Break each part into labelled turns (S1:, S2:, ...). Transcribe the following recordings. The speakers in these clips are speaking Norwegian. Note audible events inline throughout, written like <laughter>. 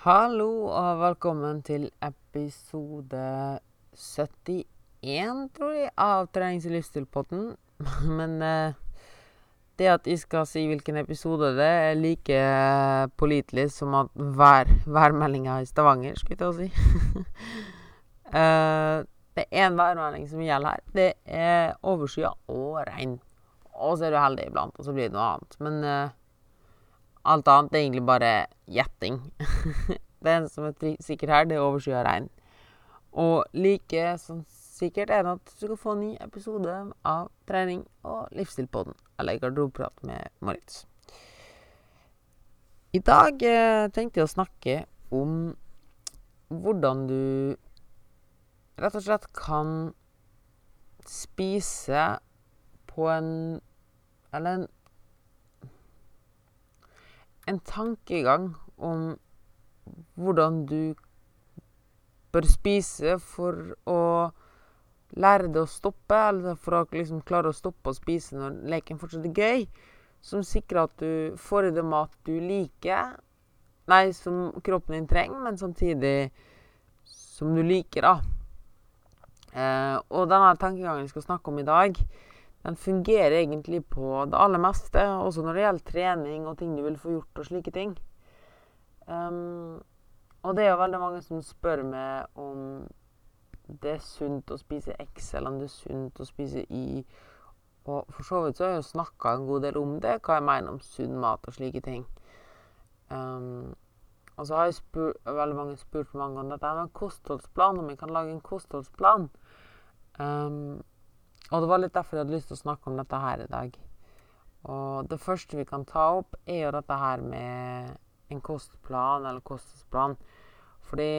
S1: Hallo og velkommen til episode 71, tror jeg, av Trenings- og livsstilpodden. <laughs> Men eh, det at jeg skal si hvilken episode det er, er like eh, pålitelig som at vær, værmeldinga i Stavanger, skulle jeg til å si. <laughs> Eh, det er én værmelding som gjelder her. Det er overskya og regn. Og så er du heldig iblant, og så blir det noe annet. Men eh, alt annet er egentlig bare gjetting. <laughs> det eneste som er sikkert her, det er overskya regn. Og like sånn sikkert er det at du skal få en ny episode av Trening og livsstilpodden, eller Garderobeprat med Moritz. I dag eh, tenkte jeg å snakke om hvordan du rett og slett kan spise på en Eller en en tankegang om hvordan du bør spise for å lære det å stoppe, eller for å liksom klare å stoppe å spise når leken fortsatt er gøy, som sikrer at du får i deg mat du liker, nei, som kroppen din trenger, men samtidig som du liker, da. Eh, og denne tankegangen jeg skal snakke om i dag, den fungerer egentlig på det aller meste, også når det gjelder trening og ting du vil få gjort og slike ting. Um, og det er jo veldig mange som spør meg om det er sunt å spise X, eller om det er sunt å spise Y. Og for så vidt så har jeg jo snakka en god del om det, hva jeg mener om sunn mat og slike ting. Um, og så har jeg spur, veldig mange spurt mange om dette med kostholdsplan, om jeg kan lage en kostholdsplan. Um, og det var litt derfor jeg hadde lyst til å snakke om dette her i dag. Og det første vi kan ta opp, er jo dette her med en kostplan eller kostplan. Fordi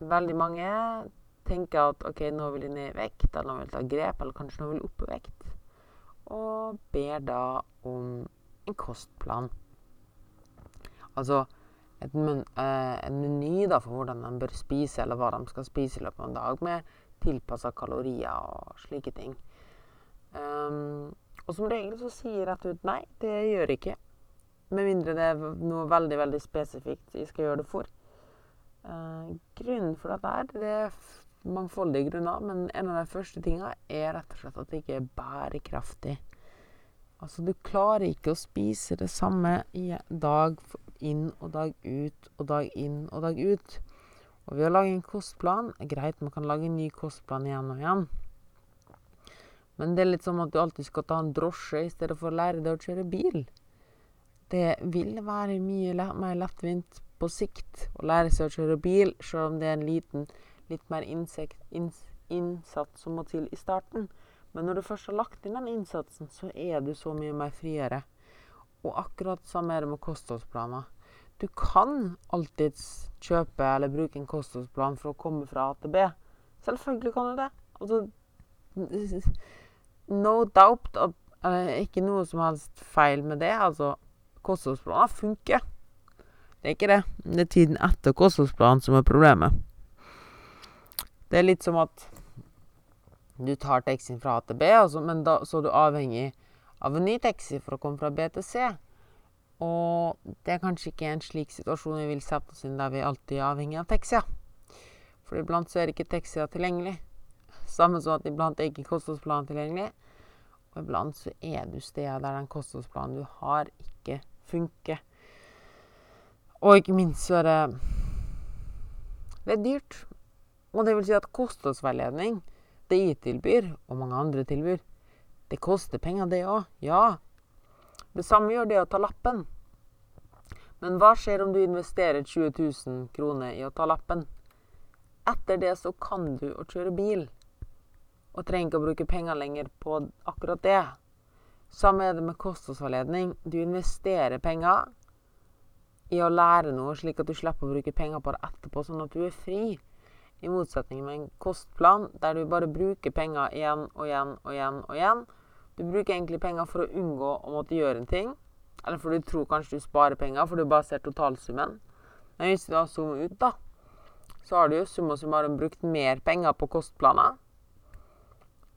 S1: veldig mange tenker at OK, nå vil de ned i vekt, eller nå vil de ta grep, eller kanskje nå vil de opp i vekt. Og ber da om en kostplan. Altså et men, eh, en meny da for hvordan de bør spise, eller hva de skal spise i løpet av en dag, med tilpassa kalorier og slike ting. Um, og som regel så sier rett ut nei, det gjør jeg ikke. Med mindre det er noe veldig, veldig spesifikt jeg skal gjøre det for. Uh, grunnen for dette her, det er mangfoldige grunner, men en av de første tinga er rett og slett at det ikke er bærekraftig. Altså, du klarer ikke å spise det samme dag inn og dag ut og dag inn og dag ut. Og ved å lage en kostplan er greit, man kan lage en ny kostplan igjen og igjen. Men det er litt som at du alltid skal ta en drosje i stedet for å lære deg å kjøre bil. Det vil være mye mer lettvint på sikt å lære seg å kjøre bil, selv om det er en liten, litt mer insekt, inns, innsats som må til i starten. Men når du først har lagt inn den innsatsen, så er du så mye mer friere. Og akkurat samme er det med kostholdsplaner. Du kan alltids kjøpe eller bruke en kostholdsplan for å komme fra A til B. Selvfølgelig kan du det. Altså, no doubt at det ikke noe som helst feil med det. Altså, kostholdsplaner funker. Det er ikke det. Det er tiden etter kostholdsplanen som er problemet. Det er litt som at du tar taxien fra A til B, altså, men da, så er du avhengig av en ny taxi for å komme fra B til C. Og det er kanskje ikke en slik situasjon vi vil sette oss inn der vi alltid er avhengig av taxier. For iblant så er ikke taxier tilgjengelig. Samme som at iblant er ikke kostholdsplanen tilgjengelig. Og iblant så er du steder der den kostholdsplanen du har, ikke funker. Og ikke minst så er det Det er dyrt. Og det vil si at kostholdsveiledning, det jeg tilbyr, og mange andre tilbyr, det koster penger, det òg. Ja. Det samme gjør det å ta lappen. Men hva skjer om du investerer 20 000 kroner i å ta lappen? Etter det så kan du å kjøre bil, og trenger ikke å bruke penger lenger på akkurat det. Samme er det med kostholdsveiledning. Du investerer penger i å lære noe, slik at du slipper å bruke penger på det etterpå, sånn at du er fri. I motsetning med en kostplan, der du bare bruker penger igjen og igjen og igjen og igjen. Du bruker egentlig penger for å unngå å måtte gjøre en ting. Eller for du tror kanskje du sparer penger, for du bare ser totalsummen. Men hvis du da zoomer ut, da, så har du jo summa summarum brukt mer penger på kostplaner.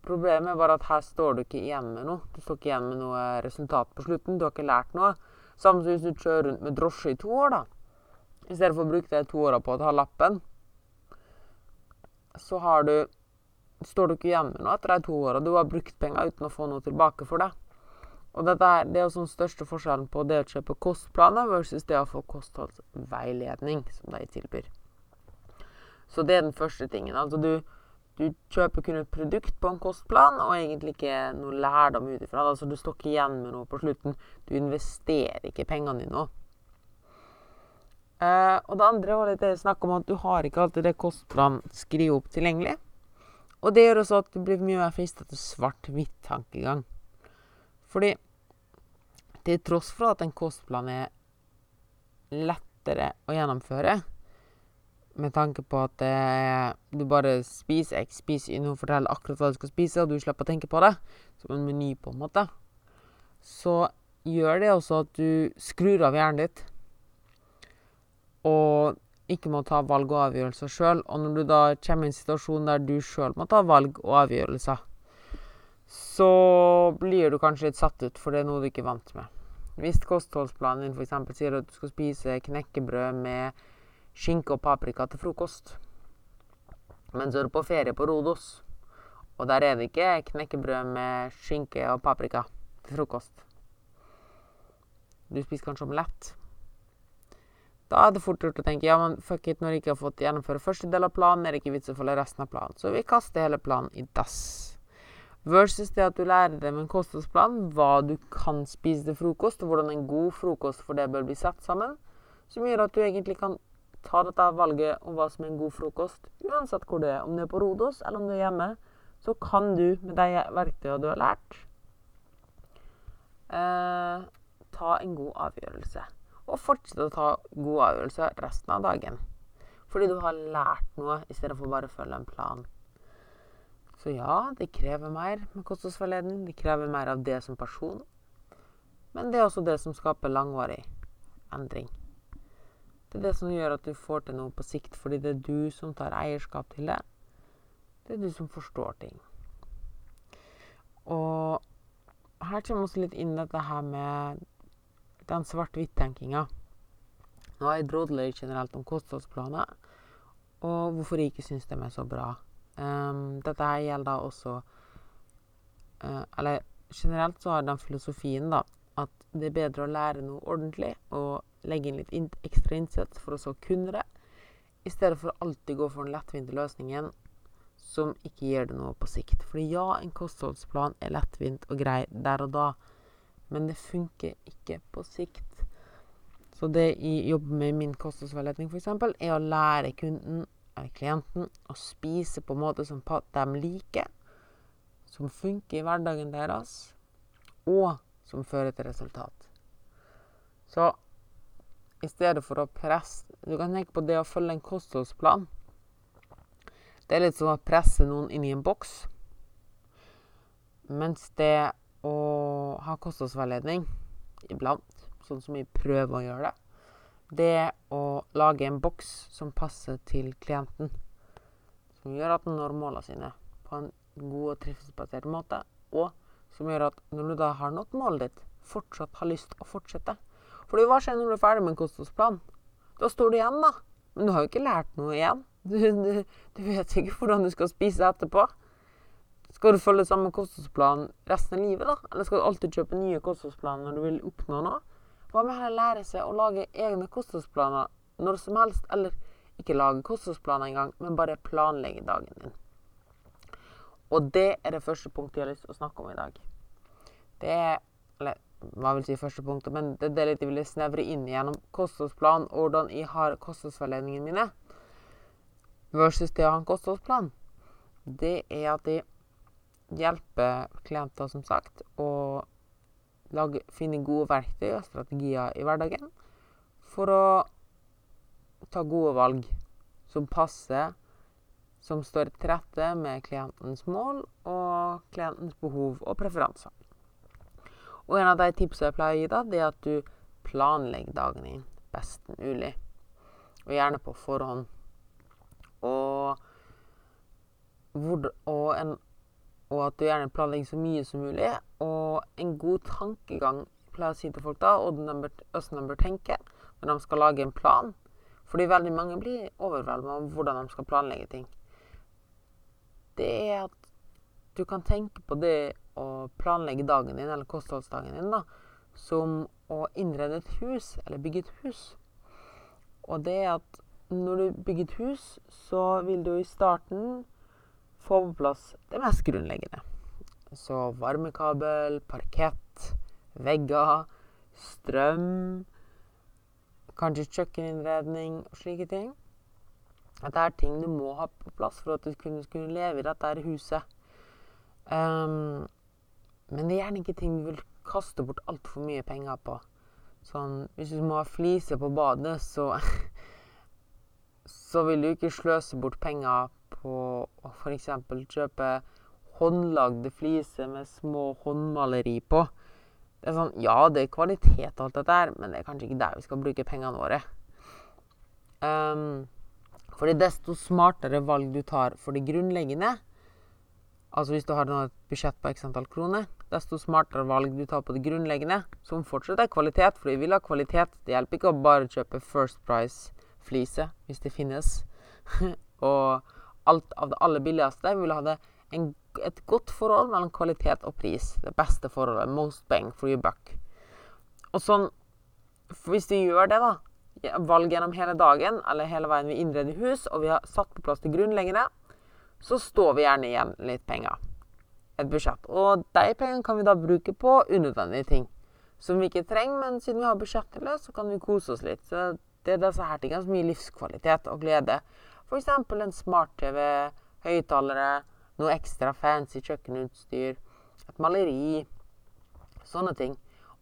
S1: Problemet bare at her står du ikke igjen med noe. Du står ikke igjen med noe resultat på slutten. Du har ikke lært noe. Samme som hvis du kjører rundt med drosje i to år, da. I stedet for å bruke de to åra på å ta lappen, så har du står du ikke med noe etter de to åra. Du har brukt penger uten å få noe tilbake for det. Og dette er, det er jo den største forskjellen på det å kjøpe kostplaner versus det å få kostholdsveiledning, som de tilbyr. Så det er den første tingen. Altså du, du kjøper kun et produkt på en kostplan, og egentlig ikke noe lærdom ut ifra. Altså du står ikke igjen med noe på slutten. Du investerer ikke pengene dine. Uh, og det andre var litt det jeg snakka om at du har ikke alltid det kostplan skriver opp tilgjengelig. Og det gjør også at du blir mye mer frista til svart-hvitt-tankegang. Fordi til tross for at en kostplan er lettere å gjennomføre, med tanke på at eh, du bare spiser X, spiser inn og forteller akkurat hva du skal spise, og du slipper å tenke på det, som en meny, på en måte, så gjør det også at du skrur av hjernen ditt. Og ikke må ta valg og avgjørelser sjøl. Og når du da kommer i en situasjon der du sjøl må ta valg og avgjørelser, så blir du kanskje litt satt ut, for det er noe du ikke er vant med. Hvis kostholdsplanen din f.eks. sier at du skal spise knekkebrød med skinke og paprika til frokost, men så er du på ferie på Rodos, og der er det ikke knekkebrød med skinke og paprika til frokost. Du spiser kanskje omelett. Da er det fort gjort å tenke ja, men fuck it, når jeg ikke har fått gjennomføre første del av planen, er det ikke vits å følge resten av planen. Så vi kaster hele planen i dass. Versus det at du lærer deg med en kostholdsplan hva du kan spise til frokost, og hvordan en god frokost for det bør bli satt sammen, som gjør at du egentlig kan ta dette valget om hva som er en god frokost, uansett hvor det er. Om det er på Rodos eller om det er hjemme, så kan du med de verktøyene du har lært, eh, ta en god avgjørelse og fortsette å ta gode avgjørelser resten av dagen. Fordi du har lært noe i stedet for bare å følge en plan. Så ja, det krever mer med kostholdsveiledning. Det krever mer av det som person. Men det er også det som skaper langvarig endring. Det er det som gjør at du får til noe på sikt, fordi det er du som tar eierskap til det. Det er du som forstår ting. Og her kommer også litt inn dette her med den svart-hvitt-tenkinga. Har jeg drodler generelt om kostholdsplaner, og hvorfor jeg ikke syns de er så bra. Um, dette her gjelder også uh, Eller generelt så har den filosofien da at det er bedre å lære noe ordentlig og legge inn litt in ekstra innsats for å så kunne det, i stedet for å alltid gå for den lettvinte løsningen som ikke gir det noe på sikt. Fordi ja, en kostholdsplan er lettvint og grei der og da, men det funker ikke på sikt. Så det jeg jobber med i min kostholdsveiledning f.eks., er å lære kunden, eller klienten, å spise på en måte som de liker, som funker i hverdagen deres, og som fører til resultat. Så i stedet for å presse Du kan tenke på det å følge en kostholdsplan. Det er litt som å presse noen inn i en boks. Mens det å ha kostholdsveiledning iblant, sånn som vi prøver å gjøre det, det er å lage en boks som passer til klienten. Som gjør at den når målene sine på en god og trivselsbasert måte. Og som gjør at når du da har nådd målet ditt, fortsatt har lyst å fortsette. Fordi hva skjer når du er ferdig med en kostholdsplan? Da står du igjen, da. Men du har jo ikke lært noe igjen. Du, du, du vet ikke hvordan du skal spise etterpå. Skal du følge samme kostholdsplan resten av livet, da? Eller skal du alltid kjøpe nye kostholdsplaner når du vil oppnå noe? Hva med heller lære seg å lage egne kostholdsplaner når som helst? Eller ikke lage kostholdsplaner engang, men bare planlegge dagen din. Og det er det første punktet jeg har lyst til å snakke om i dag. Det er Eller hva vil si første punktet, men det er det jeg ville snevre inn gjennom kostholdsplan og hvordan jeg har kostholdsveiledningene mine, versus det å ha en kostholdsplan. Det er at jeg hjelpe klienter, som sagt, å lage, finne gode verktøy og strategier i hverdagen for å ta gode valg som passer, som står til rette med klientens mål og klientens behov og preferanser. Og en av de tipsene jeg pleier å gi, da, det er at du planlegger dagen din best mulig. Og gjerne på forhånd. Og, hvor, og en og at du gjerne planlegger så mye som mulig. Og en god tankegang pleier å si til folk da, og hvordan de bør tenke når de skal lage en plan Fordi veldig mange blir overvelda av hvordan de skal planlegge ting. Det er at du kan tenke på det å planlegge dagen din, eller kostholdsdagen din, da, som å innrede et hus, eller bygge et hus. Og det er at når du bygger et hus, så vil du i starten få på plass det mest grunnleggende. Så varmekabel, parkett, vegger, strøm Kanskje kjøkkeninnredning og slike ting. Dette er ting du må ha på plass for at du kunne, kunne leve i dette huset. Um, men det er gjerne ikke ting du vil kaste bort altfor mye penger på. Sånn, hvis du må ha fliser på badet, så <laughs> Så vil du ikke sløse bort penger på å f.eks. kjøpe håndlagde fliser med små håndmaleri på. Det er sånn, Ja, det er kvalitet og alt dette her, men det er kanskje ikke der vi skal bruke pengene våre. Um, fordi desto smartere valg du tar for det grunnleggende, altså hvis du har et budsjett på x antall kroner, desto smartere valg du tar på det grunnleggende, som fortsatt er kvalitet, for vi vil ha kvalitet. Det hjelper ikke å bare kjøpe First Price-flise, hvis det finnes. <laughs> og alt av det aller billigste. Vi vil ha en, et godt forhold mellom kvalitet og pris. Det beste forholdet. Most bang for your buck. Og sånn Hvis vi gjør det, da, valg gjennom hele dagen eller hele veien vi innreder hus, og vi har satt på plass det grunnleggende, så står vi gjerne igjen litt penger. Et budsjett. Og de pengene kan vi da bruke på unødvendige ting. Som vi ikke trenger, men siden vi har budsjett til det, så kan vi kose oss litt. Så det er disse her tingene som gir livskvalitet og glede. F.eks. en smart-TV, høyttalere, noe ekstra fancy kjøkkenutstyr, et maleri. Sånne ting.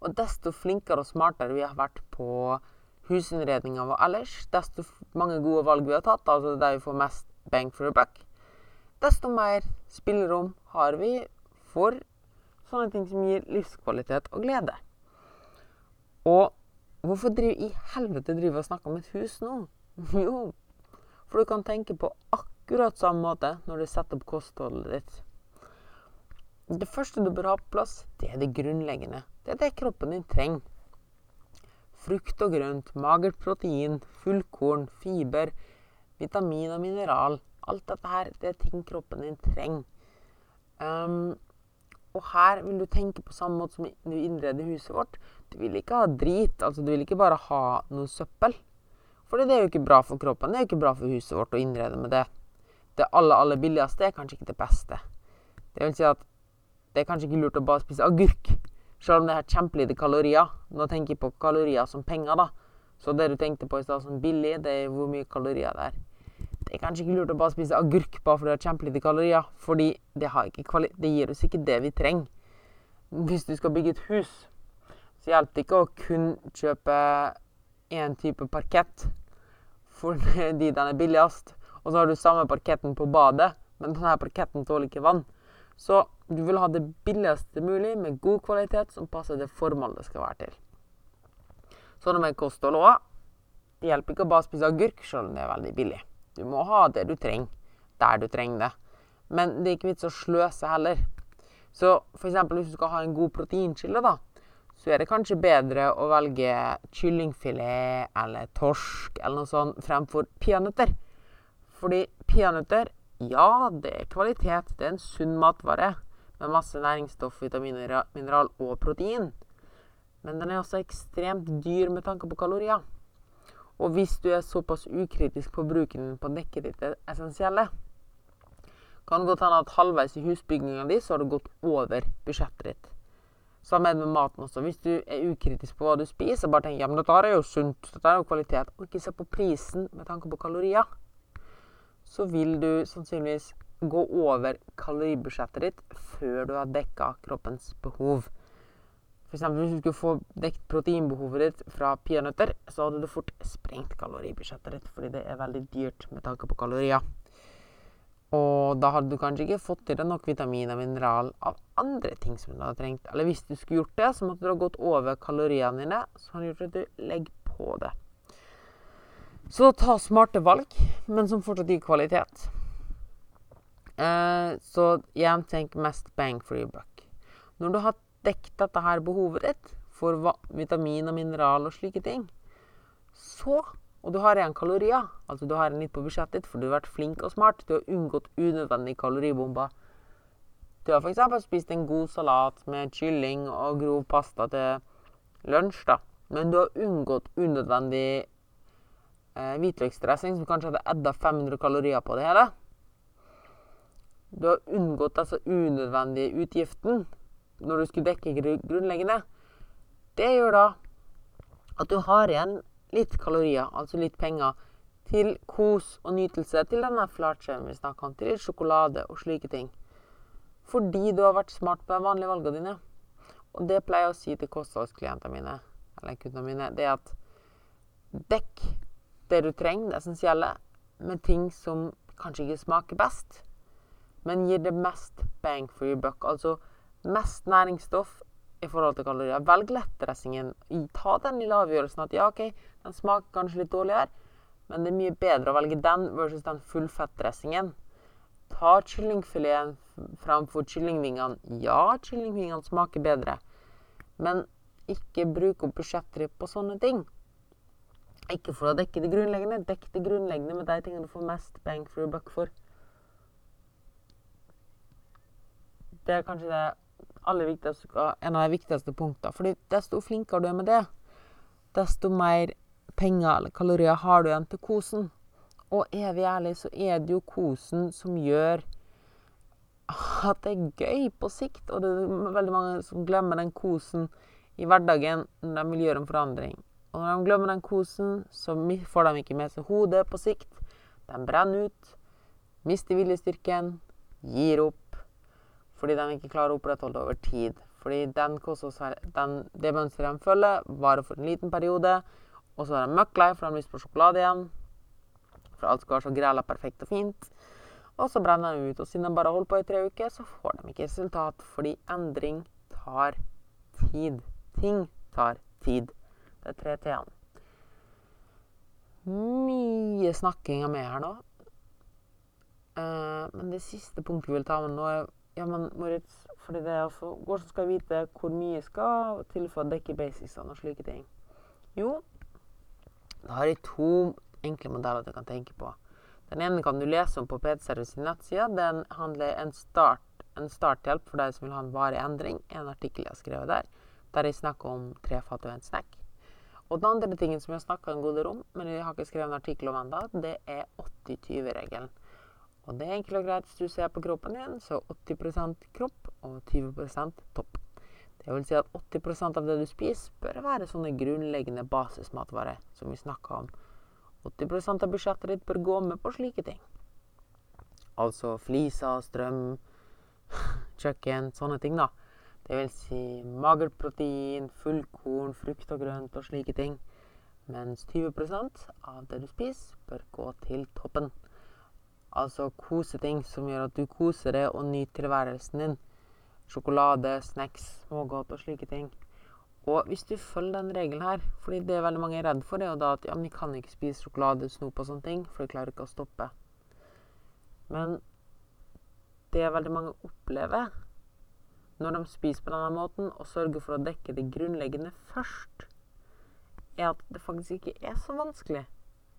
S1: Og desto flinkere og smartere vi har vært på husinnredninga vår ellers, desto mange gode valg vi har tatt, altså der vi får mest bang for a buck, desto mer spillerom har vi for sånne ting som gir livskvalitet og glede. Og hvorfor driver i helvete driver og snakker om et hus nå? <laughs> Jo, for du kan tenke på akkurat samme måte når du setter opp kostholdet ditt. Det første du bør ha på plass, det er det grunnleggende. Det er det kroppen din trenger. Frukt og grønt, magert protein, fullkorn, fiber, vitamin og mineral. Alt dette her, det er ting kroppen din trenger. Um, og her vil du tenke på samme måte som du innreder huset vårt. Du vil ikke ha drit. altså Du vil ikke bare ha noe søppel. For det er jo ikke bra for kroppen. Det er jo ikke bra for huset vårt å innrede med det. Det aller, aller billigste er kanskje ikke det beste. Det vil si at det er kanskje ikke lurt å bare spise agurk, selv om det har kjempelite kalorier. Nå tenker jeg på kalorier som penger, da. Så det du tenkte på i stad som billig, det er hvor mye kalorier det er. Det er kanskje ikke lurt å bare spise agurk bare fordi det har kjempelite kalorier, fordi det, det, gir oss ikke det vi trenger. Hvis du skal bygge et hus, så hjelper det ikke å kun kjøpe én type parkett fordi <laughs> den er billigst, og så har du samme parketten på badet, men denne parketten tåler ikke vann. Så du vil ha det billigste mulig med god kvalitet som passer det formålet det skal være til. Sånn med kosthold òg. Det hjelper ikke å bare spise agurk selv om det er veldig billig. Du må ha det du trenger, der du trenger det. Men det er ikke vits å sløse heller. Så f.eks. hvis du skal ha en god proteinkilde, da, så er det kanskje bedre å velge kyllingfilet eller torsk eller noe sånt fremfor peanøtter. Fordi peanøtter ja, det er kvalitet. Det er en sunn matvare med masse næringsstoff, vitaminer, mineral og protein. Men den er også ekstremt dyr med tanke på kalorier. Og hvis du er såpass ukritisk på bruken på dekket ditt det essensielle, kan det godt hende at halvveis i husbygginga di så har du gått over budsjettet ditt. Samme med maten også. Hvis du er ukritisk på hva du spiser, bare tenker ja, men dette er jo sunt, dette er jo kvalitet, og ikke se på prisen med tanke på kalorier så vil du sannsynligvis gå over kaloribudsjettet ditt før du har dekka kroppens behov. F.eks. hvis du skulle få dekket proteinbehovet ditt fra peanøtter, så hadde du fort sprengt kaloribudsjettet ditt, fordi det er veldig dyrt med tanke på kalorier. Og da hadde du kanskje ikke fått i deg nok vitamin og mineral av andre ting som du hadde trengt. Eller hvis du skulle gjort det, så måtte du ha gått over kaloriene dine, som hadde gjort at du legger på det. Så ta smarte valg, men som fortsatt gir kvalitet. Eh, så igjen, tenk mest bang for your buck. Når du har dekket dette her behovet ditt for vitamin og mineral og slike ting, så og du har igjen kalorier, altså du har en litt på budsjettet ditt, for du har vært flink og smart, du har unngått unødvendige kaloribomber. Du har f.eks. spist en god salat med kylling og grov pasta til lunsj, da. Men du har unngått unødvendig eh, hvitløksdressing, som kanskje hadde edda 500 kalorier på det hele. Du har unngått altså unødvendige utgiften når du skulle dekke grunnleggende. Det gjør da at du har igjen litt kalorier, altså litt penger, til kos og nytelse, til denne flatskjermen vi snakka om, til litt sjokolade og slike ting. Fordi du har vært smart på de vanlige valgene dine. Og det pleier jeg å si til kostholdsklientene mine, eller kundene mine, det er at dekk det du trenger, det essensielle, med ting som kanskje ikke smaker best, men gir det mest bang for your buck. Altså mest næringsstoff i forhold til kalorier. Velg lettdressingen. Ta den lille avgjørelsen at ja, OK, den smaker kanskje litt dårligere, men det er mye bedre å velge den versus den fullfettdressingen. Ta kyllingfileten framfor kyllingvingene. Ja, kyllingvingene smaker bedre, men ikke bruk opp budsjettet på sånne ting. Ikke for å dekke det grunnleggende. Dekk det grunnleggende med de tingene du får mest bang for your buck for. Det er kanskje det en av de viktigste punktene. Fordi desto flinkere du er med det, desto mer penger eller kalorier har du igjen til kosen. Og er vi ærlige, så er det jo kosen som gjør at det er gøy på sikt. Og det er veldig mange som glemmer den kosen i hverdagen når de vil gjøre en forandring. Og når de glemmer den kosen, så får de ikke med seg hodet på sikt. De brenner ut, mister viljestyrken, gir opp fordi de ikke klarer å opprettholde det over tid. Fordi den, den, det mønsteret de følger, varer for en liten periode. Og så er de møkk lei, for de har lyst på sjokolade igjen. For alt skal være så græla perfekt og fint. Og så brenner de ut. Og siden de bare holder på i tre uker, så får de ikke resultat. Fordi endring tar tid. Ting tar tid. Det er tre t-ene. Mye snakking av meg her nå. Uh, men det siste punktet vi vil ta med nå, er ja, men Moritz, fordi det er altså Hvordan skal jeg vite hvor mye jeg skal til for å dekke basicsene og slike ting? Jo, da har jeg to enkle modeller du kan tenke på. Den ene kan du lese om på PT-Service sin nettside. Den handler en, start, en starthjelp for deg som vil ha en varig endring. En artikkel jeg har skrevet der, der jeg snakker om tre fat og en snack. Og den andre tingen som jeg har snakka en god del om, men jeg har ikke skrevet en artikkel om ennå, det er 80-20-regelen. Og det er enkelt og greit hvis du ser på kroppen din, så 80% kropp og 20% topp. Det vil si at 80% av det du spiser, bør være sånne grunnleggende basismatvarer som vi snakka om. 80% av budsjettet ditt bør gå med på slike ting. Altså fliser, strøm, <laughs> kjøkken, sånne ting, da. Det vil si magert protein, fullkorn, frukt og grønt og slike ting. Mens 20% av det du spiser, bør gå til toppen. Altså kose ting som gjør at du koser deg og nyter tilværelsen din. Sjokolade, snacks, smågodt og slike ting. Og hvis du følger den regelen her, fordi det er veldig mange er redd for, det og da at ja, men de kan ikke spise sjokolade, snop og sånne ting, for de klarer ikke å stoppe. Men det veldig mange opplever når de spiser på denne måten, og sørger for å dekke det grunnleggende først, er at det faktisk ikke er så vanskelig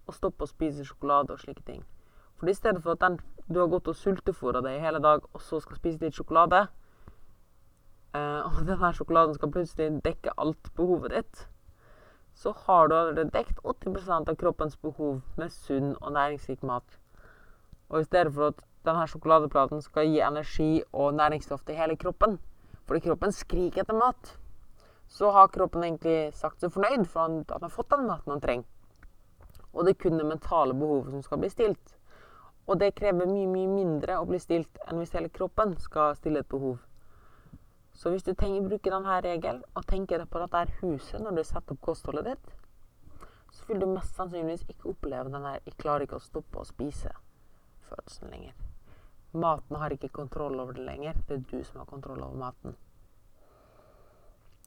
S1: å stoppe å spise sjokolade og slike ting. For i stedet for at den, du har gått og sultefôra deg i hele dag, og så skal spise litt sjokolade, eh, og denne sjokoladen skal plutselig dekke alt behovet ditt, så har du allerede dekket 80% av kroppens behov med sunn og næringsrik mat. Og i stedet for at denne sjokoladeplaten skal gi energi og næringsstoff til hele kroppen, fordi kroppen skriker etter mat, så har kroppen egentlig sagt seg fornøyd for at han har fått den maten han trenger. Og det er kun det mentale behovet som skal bli stilt. Og det krever mye, mye mindre å bli stilt enn hvis hele kroppen skal stille et behov. Så hvis du tenker, bruker denne regelen og tenker på dette huset når du setter opp kostholdet ditt, så vil du mest sannsynligvis ikke oppleve den der 'jeg klarer ikke å stoppe å spise'-følelsen lenger. Maten har ikke kontroll over det lenger. Det er du som har kontroll over maten.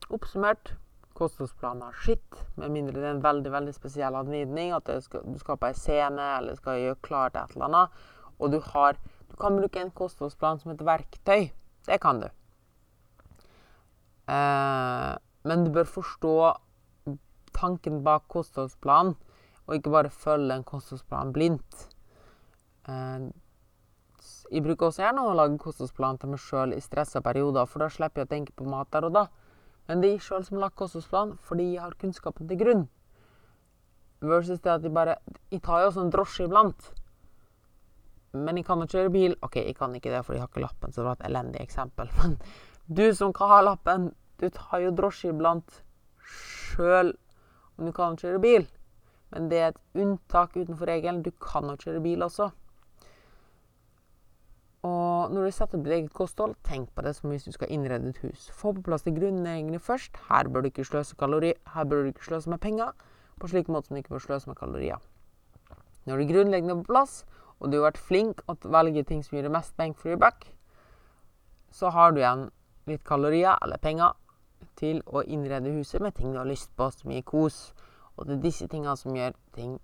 S1: Oppsummert kostholdsplaner skitt, med mindre det er en veldig veldig spesiell anledning, at du skal på ei scene eller skal gjøre klart et eller annet, og du har Du kan bruke en kostholdsplan som et verktøy. Det kan du. Eh, men du bør forstå tanken bak kostholdsplanen, og ikke bare følge en kostholdsplan blindt. Eh, jeg bruker også gjerne å lage kostholdsplan til meg sjøl i stressa perioder, for da slipper jeg å tenke på mat der og da. Men det er sjøl som lager kostholdsplan fordi jeg har kunnskapen til grunn. Versus det at jeg bare Jeg tar jo også en drosje iblant. Men jeg kan jo kjøre bil. OK, jeg kan ikke det fordi jeg har ikke lappen, så det var et elendig eksempel. <laughs> Men du som kan ha lappen, du tar jo drosje iblant sjøl om du kan kjøre bil. Men det er et unntak utenfor regelen. Du kan jo kjøre bil også. Når du setter opp ditt eget kosthold, tenk på det som hvis du skal innrede et hus. Få på plass de grunnleggende først. Her bør du ikke sløse kalori. Her bør du ikke sløse med penger. På slik måte som du ikke bør sløse med kalorier. Når det grunnleggende er på plass, og du har vært flink til å velge ting som gir deg mest bang for your buck, så har du igjen litt kalorier eller penger til å innrede huset med ting du har lyst på, som gir kos. Og det er disse tingene som gjør ting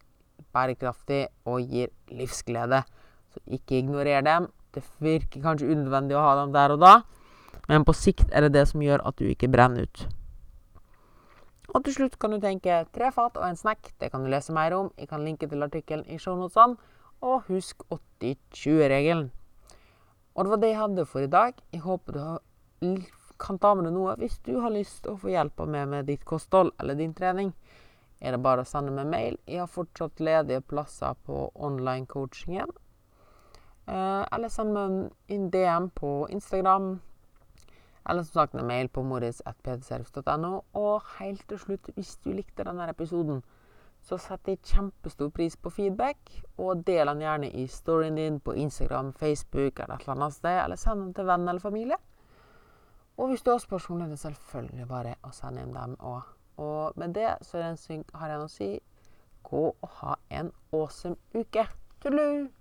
S1: bærekraftig og gir livsglede. Så ikke ignorer dem. Det virker kanskje unødvendig å ha dem der og da, men på sikt er det det som gjør at du ikke brenner ut. Og til slutt kan du tenke tre fat og en snack. Det kan du lese mer om. Jeg kan linke til artikkelen i shownotene. Og husk 80-20-regelen. Og det var det jeg hadde for i dag. Jeg håper du kan ta med deg noe hvis du har lyst til å få hjelp av meg med ditt kosthold eller din trening. Er det bare å sende meg mail. Jeg har fortsatt ledige plasser på online-coachingen. Eh, eller send meg en DM på Instagram. Eller som sagt en mail på moris.ptservice.no. Og helt til slutt, hvis du likte denne episoden, så setter jeg kjempestor pris på feedback. Og del den gjerne i storyen din på Instagram, Facebook eller et eller annet sted. Eller send den til venn eller familie. Og hvis du har spørsmål, er det selvfølgelig bare å sende inn dem òg. Og med det så har jeg å si gå og ha en awesome uke. Tudelu!